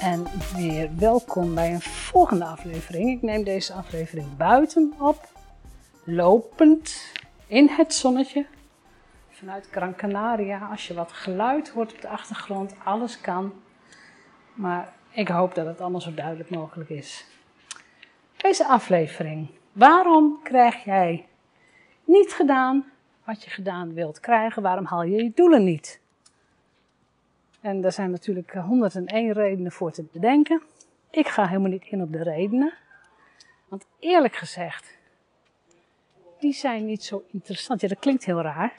en weer welkom bij een volgende aflevering. Ik neem deze aflevering buiten op, lopend in het zonnetje vanuit Gran Canaria. Als je wat geluid hoort op de achtergrond, alles kan. Maar ik hoop dat het allemaal zo duidelijk mogelijk is. Deze aflevering. Waarom krijg jij niet gedaan wat je gedaan wilt krijgen? Waarom haal je je doelen niet? En daar zijn natuurlijk 101 redenen voor te bedenken. Ik ga helemaal niet in op de redenen. Want eerlijk gezegd, die zijn niet zo interessant. Ja, dat klinkt heel raar.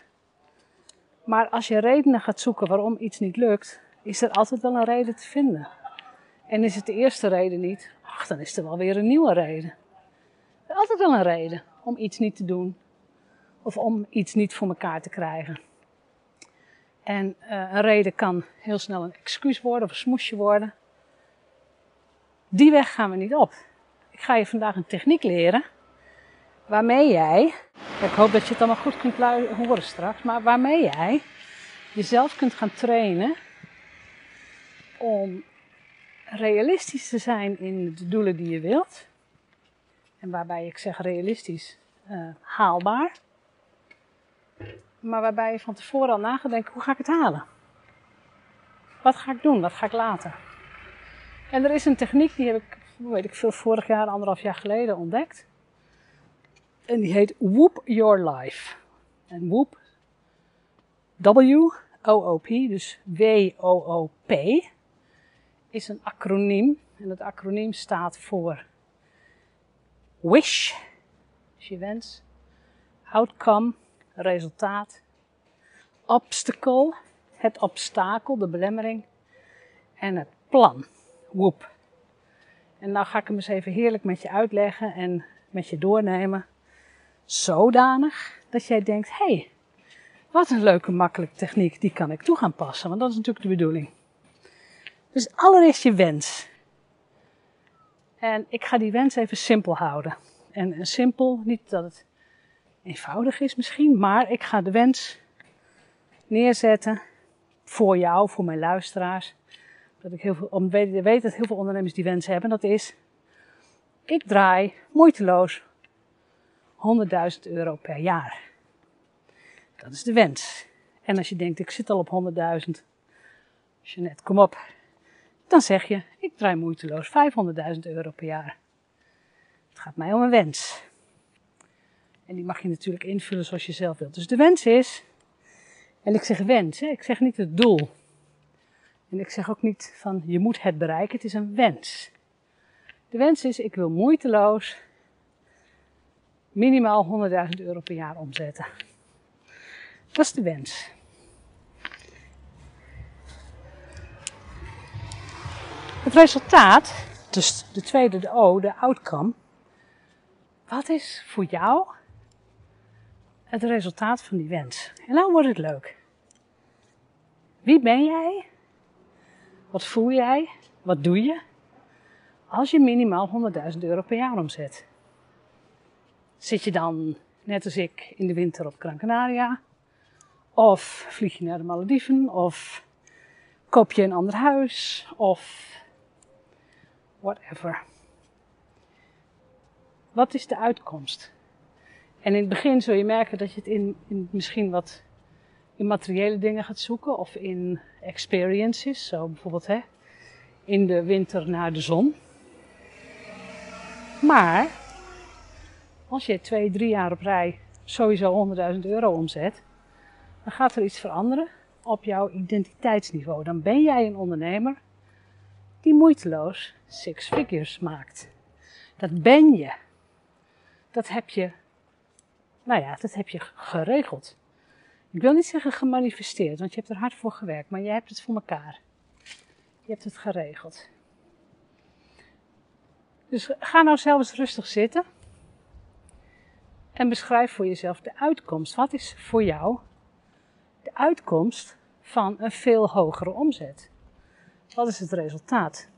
Maar als je redenen gaat zoeken waarom iets niet lukt, is er altijd wel een reden te vinden. En is het de eerste reden niet, ach, dan is er wel weer een nieuwe reden. Er is altijd wel een reden om iets niet te doen. Of om iets niet voor elkaar te krijgen. En uh, een reden kan heel snel een excuus worden of een smoesje worden. Die weg gaan we niet op. Ik ga je vandaag een techniek leren waarmee jij, ik hoop dat je het allemaal goed kunt horen straks, maar waarmee jij jezelf kunt gaan trainen om realistisch te zijn in de doelen die je wilt. En waarbij ik zeg realistisch, uh, haalbaar maar waarbij je van tevoren al na hoe ga ik het halen? Wat ga ik doen? Wat ga ik laten? En er is een techniek, die heb ik, weet ik veel, vorig jaar, anderhalf jaar geleden ontdekt. En die heet Whoop Your Life. En Whoop, W-O-O-P, dus W-O-O-P, is een acroniem. En het acroniem staat voor Wish, is je wens, Outcome, resultaat. Obstacle, het obstakel, de belemmering. En het plan, woep. En nou ga ik hem eens even heerlijk met je uitleggen en met je doornemen. Zodanig dat jij denkt, hé, hey, wat een leuke makkelijke techniek, die kan ik toe gaan passen. Want dat is natuurlijk de bedoeling. Dus allereerst je wens. En ik ga die wens even simpel houden. En simpel, niet dat het eenvoudig is misschien, maar ik ga de wens neerzetten voor jou, voor mijn luisteraars. Dat ik heel veel, weet dat heel veel ondernemers die wens hebben. Dat is, ik draai moeiteloos 100.000 euro per jaar. Dat is de wens. En als je denkt, ik zit al op 100.000, Jeanette, kom op. Dan zeg je, ik draai moeiteloos 500.000 euro per jaar. Het gaat mij om een wens. En die mag je natuurlijk invullen zoals je zelf wilt. Dus de wens is, en ik zeg wens, hè, ik zeg niet het doel. En ik zeg ook niet van je moet het bereiken, het is een wens. De wens is, ik wil moeiteloos minimaal 100.000 euro per jaar omzetten. Dat is de wens. Het resultaat, dus de tweede, de O, de outcome. Wat is voor jou het resultaat van die wens. En nou wordt het leuk. Wie ben jij? Wat voel jij? Wat doe je? Als je minimaal 100.000 euro per jaar omzet. Zit je dan, net als ik, in de winter op Gran Canaria? Of vlieg je naar de Malediven? Of koop je een ander huis? Of whatever. Wat is de uitkomst? En in het begin zul je merken dat je het in, in misschien wat in materiële dingen gaat zoeken of in experiences. Zo bijvoorbeeld hè, in de winter naar de zon. Maar Als je twee, drie jaar op rij sowieso 100.000 euro omzet, dan gaat er iets veranderen op jouw identiteitsniveau. Dan ben jij een ondernemer die moeiteloos six figures maakt. Dat ben je. Dat heb je, nou ja, dat heb je geregeld. Ik wil niet zeggen gemanifesteerd, want je hebt er hard voor gewerkt, maar je hebt het voor elkaar. Je hebt het geregeld. Dus ga nou zelfs rustig zitten en beschrijf voor jezelf de uitkomst. Wat is voor jou de uitkomst van een veel hogere omzet? Wat is het resultaat?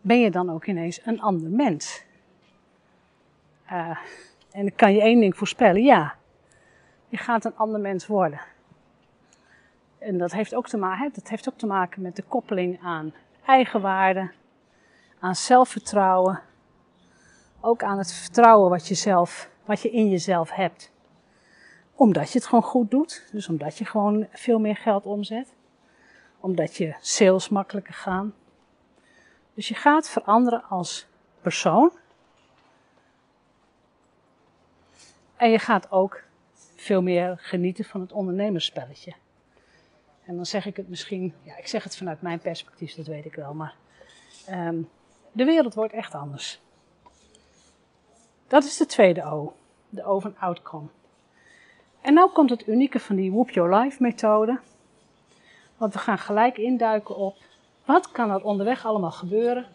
Ben je dan ook ineens een ander mens? Uh, en ik kan je één ding voorspellen, ja. Je gaat een ander mens worden. En dat heeft ook te maken, dat heeft ook te maken met de koppeling aan eigenwaarde, aan zelfvertrouwen, ook aan het vertrouwen wat je, zelf, wat je in jezelf hebt. Omdat je het gewoon goed doet, dus omdat je gewoon veel meer geld omzet, omdat je sales makkelijker gaan. Dus je gaat veranderen als persoon. En je gaat ook veel meer genieten van het ondernemerspelletje. En dan zeg ik het misschien, ja, ik zeg het vanuit mijn perspectief, dat weet ik wel, maar um, de wereld wordt echt anders. Dat is de tweede O, de O van outcome. En nu komt het unieke van die Whoop Your Life methode. Want we gaan gelijk induiken op wat kan er onderweg allemaal gebeuren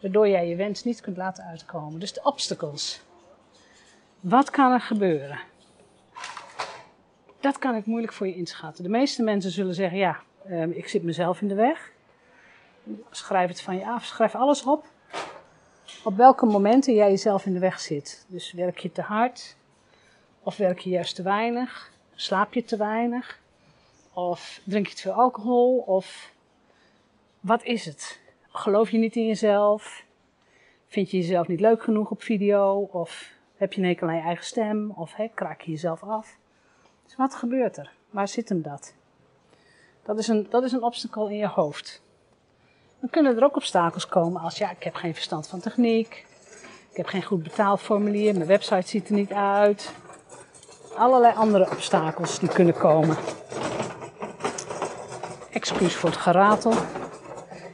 waardoor jij je wens niet kunt laten uitkomen. Dus de obstacles. Wat kan er gebeuren? Dat kan ik moeilijk voor je inschatten. De meeste mensen zullen zeggen: ja, ehm, ik zit mezelf in de weg. Schrijf het van je af, schrijf alles op. Op welke momenten jij jezelf in de weg zit. Dus werk je te hard? Of werk je juist te weinig? Slaap je te weinig? Of drink je te veel alcohol? Of wat is het? Geloof je niet in jezelf? Vind je jezelf niet leuk genoeg op video? Of heb je een hekel aan je eigen stem? Of he, kraak je jezelf af? Dus wat gebeurt er? Waar zit hem dat? Dat is een, dat is een obstacle in je hoofd. Dan kunnen er ook obstakels komen als ja, ik heb geen verstand van techniek. Ik heb geen goed betaalformulier. Mijn website ziet er niet uit. Allerlei andere obstakels die kunnen komen. Excuus voor het geratel.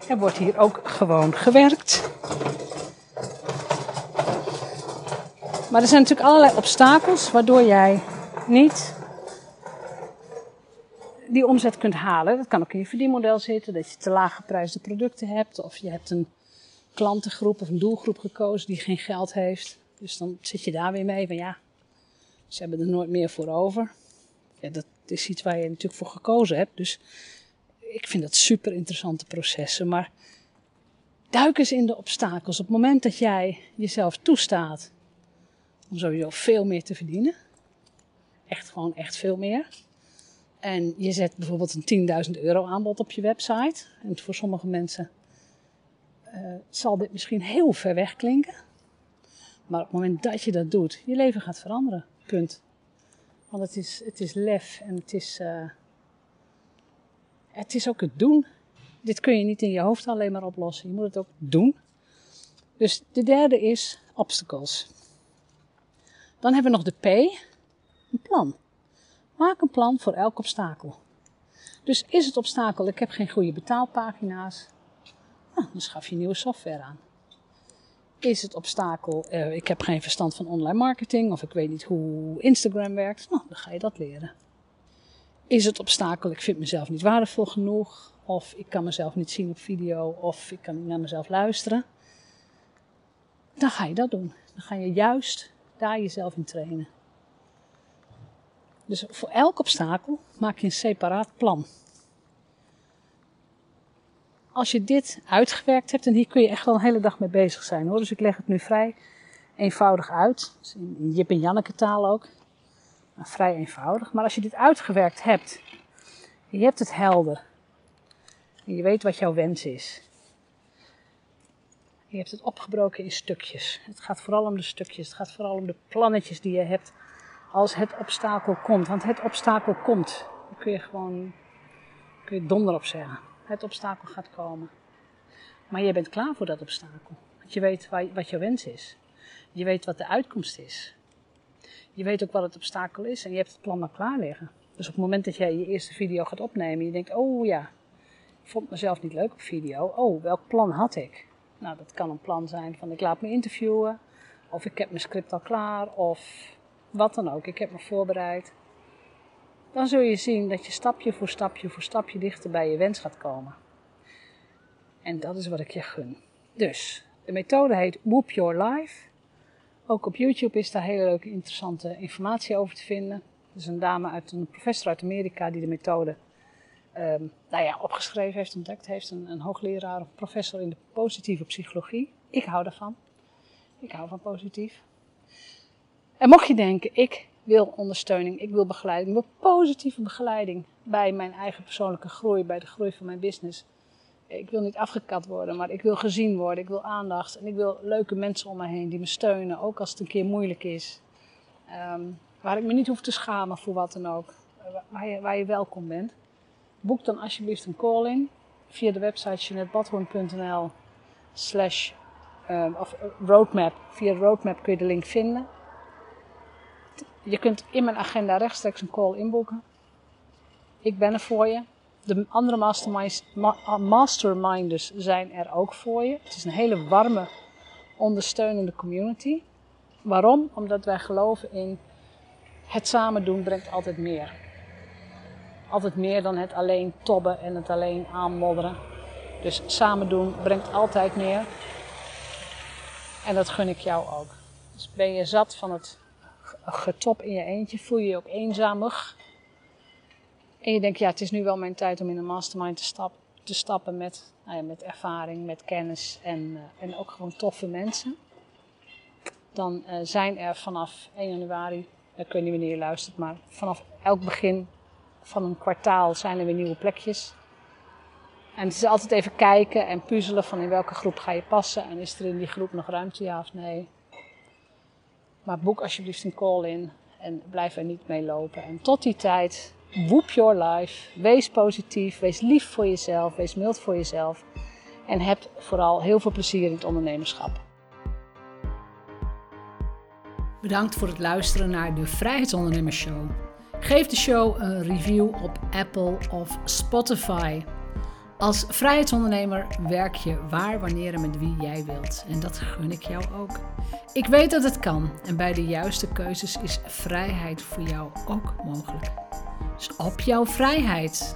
Er wordt hier ook gewoon gewerkt. Maar er zijn natuurlijk allerlei obstakels waardoor jij niet die omzet kunt halen. Dat kan ook in je verdienmodel zitten, dat je te laag geprijsde producten hebt. Of je hebt een klantengroep of een doelgroep gekozen die geen geld heeft. Dus dan zit je daar weer mee van ja, ze hebben er nooit meer voor over. Ja, dat is iets waar je natuurlijk voor gekozen hebt. Dus ik vind dat super interessante processen. Maar duik eens in de obstakels. Op het moment dat jij jezelf toestaat om sowieso veel meer te verdienen. Echt gewoon echt veel meer. En je zet bijvoorbeeld een 10.000 euro aanbod op je website. En voor sommige mensen uh, zal dit misschien heel ver weg klinken. Maar op het moment dat je dat doet, je leven gaat veranderen. Punt. Want het is, het is lef en het is, uh, het is ook het doen. Dit kun je niet in je hoofd alleen maar oplossen. Je moet het ook doen. Dus de derde is obstacles. Dan hebben we nog de P, een plan. Maak een plan voor elk obstakel. Dus is het obstakel, ik heb geen goede betaalpagina's, nou, dan schaf je nieuwe software aan. Is het obstakel, eh, ik heb geen verstand van online marketing of ik weet niet hoe Instagram werkt, nou, dan ga je dat leren. Is het obstakel, ik vind mezelf niet waardevol genoeg of ik kan mezelf niet zien op video of ik kan niet naar mezelf luisteren, dan ga je dat doen. Dan ga je juist daar jezelf in trainen. Dus voor elk obstakel maak je een separaat plan. Als je dit uitgewerkt hebt, en hier kun je echt wel een hele dag mee bezig zijn hoor. Dus ik leg het nu vrij eenvoudig uit. In Jip en Janneke taal ook. Vrij eenvoudig. Maar als je dit uitgewerkt hebt, je hebt het helder. En je weet wat jouw wens is. Je hebt het opgebroken in stukjes. Het gaat vooral om de stukjes. Het gaat vooral om de plannetjes die je hebt als het obstakel komt. Want het obstakel komt. Dan kun je gewoon kun je donder op zeggen. Het obstakel gaat komen. Maar je bent klaar voor dat obstakel. Want je weet wat jouw wens is. Je weet wat de uitkomst is. Je weet ook wat het obstakel is en je hebt het plan al klaar liggen. Dus op het moment dat jij je eerste video gaat opnemen, je denkt, oh ja, ik vond mezelf niet leuk op video. Oh, welk plan had ik? Nou, dat kan een plan zijn van ik laat me interviewen, of ik heb mijn script al klaar, of wat dan ook. Ik heb me voorbereid. Dan zul je zien dat je stapje voor stapje voor stapje dichter bij je wens gaat komen. En dat is wat ik je gun. Dus, de methode heet Whoop Your Life. Ook op YouTube is daar hele leuke, interessante informatie over te vinden. Er is een dame uit een professor uit Amerika die de methode um, nou ja, opgeschreven heeft, ontdekt heeft. Een, een hoogleraar of professor in de positieve psychologie. Ik hou daarvan. Ik hou van positief. En mocht je denken, ik wil ondersteuning, ik wil begeleiding, ik wil positieve begeleiding bij mijn eigen persoonlijke groei, bij de groei van mijn business. Ik wil niet afgekat worden, maar ik wil gezien worden, ik wil aandacht en ik wil leuke mensen om me heen die me steunen, ook als het een keer moeilijk is. Um, waar ik me niet hoef te schamen voor wat dan ook, waar je, waar je welkom bent. Boek dan alsjeblieft een call in via de website jeanettebadhoorn.nl slash um, of eh, roadmap. Via roadmap kun je de link vinden. Je kunt in mijn agenda rechtstreeks een call inboeken. Ik ben er voor je. De andere masterminds, ah, masterminders zijn er ook voor je. Het is een hele warme, ondersteunende community. Waarom? Omdat wij geloven in het samen doen brengt altijd meer. Altijd meer dan het alleen tobben en het alleen aanmodderen. Dus samen doen brengt altijd meer. En dat gun ik jou ook. Dus ben je zat van het getop in je eentje, voel je je ook eenzamer. En je denkt, ja, het is nu wel mijn tijd om in een mastermind te, stap, te stappen met, nou ja, met ervaring, met kennis en, uh, en ook gewoon toffe mensen. Dan uh, zijn er vanaf 1 januari, ik weet niet wanneer je luistert, maar vanaf elk begin van een kwartaal zijn er weer nieuwe plekjes. En het is altijd even kijken en puzzelen van in welke groep ga je passen. En is er in die groep nog ruimte, ja of nee. Maar boek alsjeblieft een call in en blijf er niet mee lopen. En tot die tijd, whoop your life. Wees positief, wees lief voor jezelf, wees mild voor jezelf. En heb vooral heel veel plezier in het ondernemerschap. Bedankt voor het luisteren naar de Vrijheidsondernemers Show. Geef de show een review op Apple of Spotify. Als vrijheidsondernemer werk je waar, wanneer en met wie jij wilt. En dat gun ik jou ook. Ik weet dat het kan en bij de juiste keuzes is vrijheid voor jou ook mogelijk. Dus op jouw vrijheid.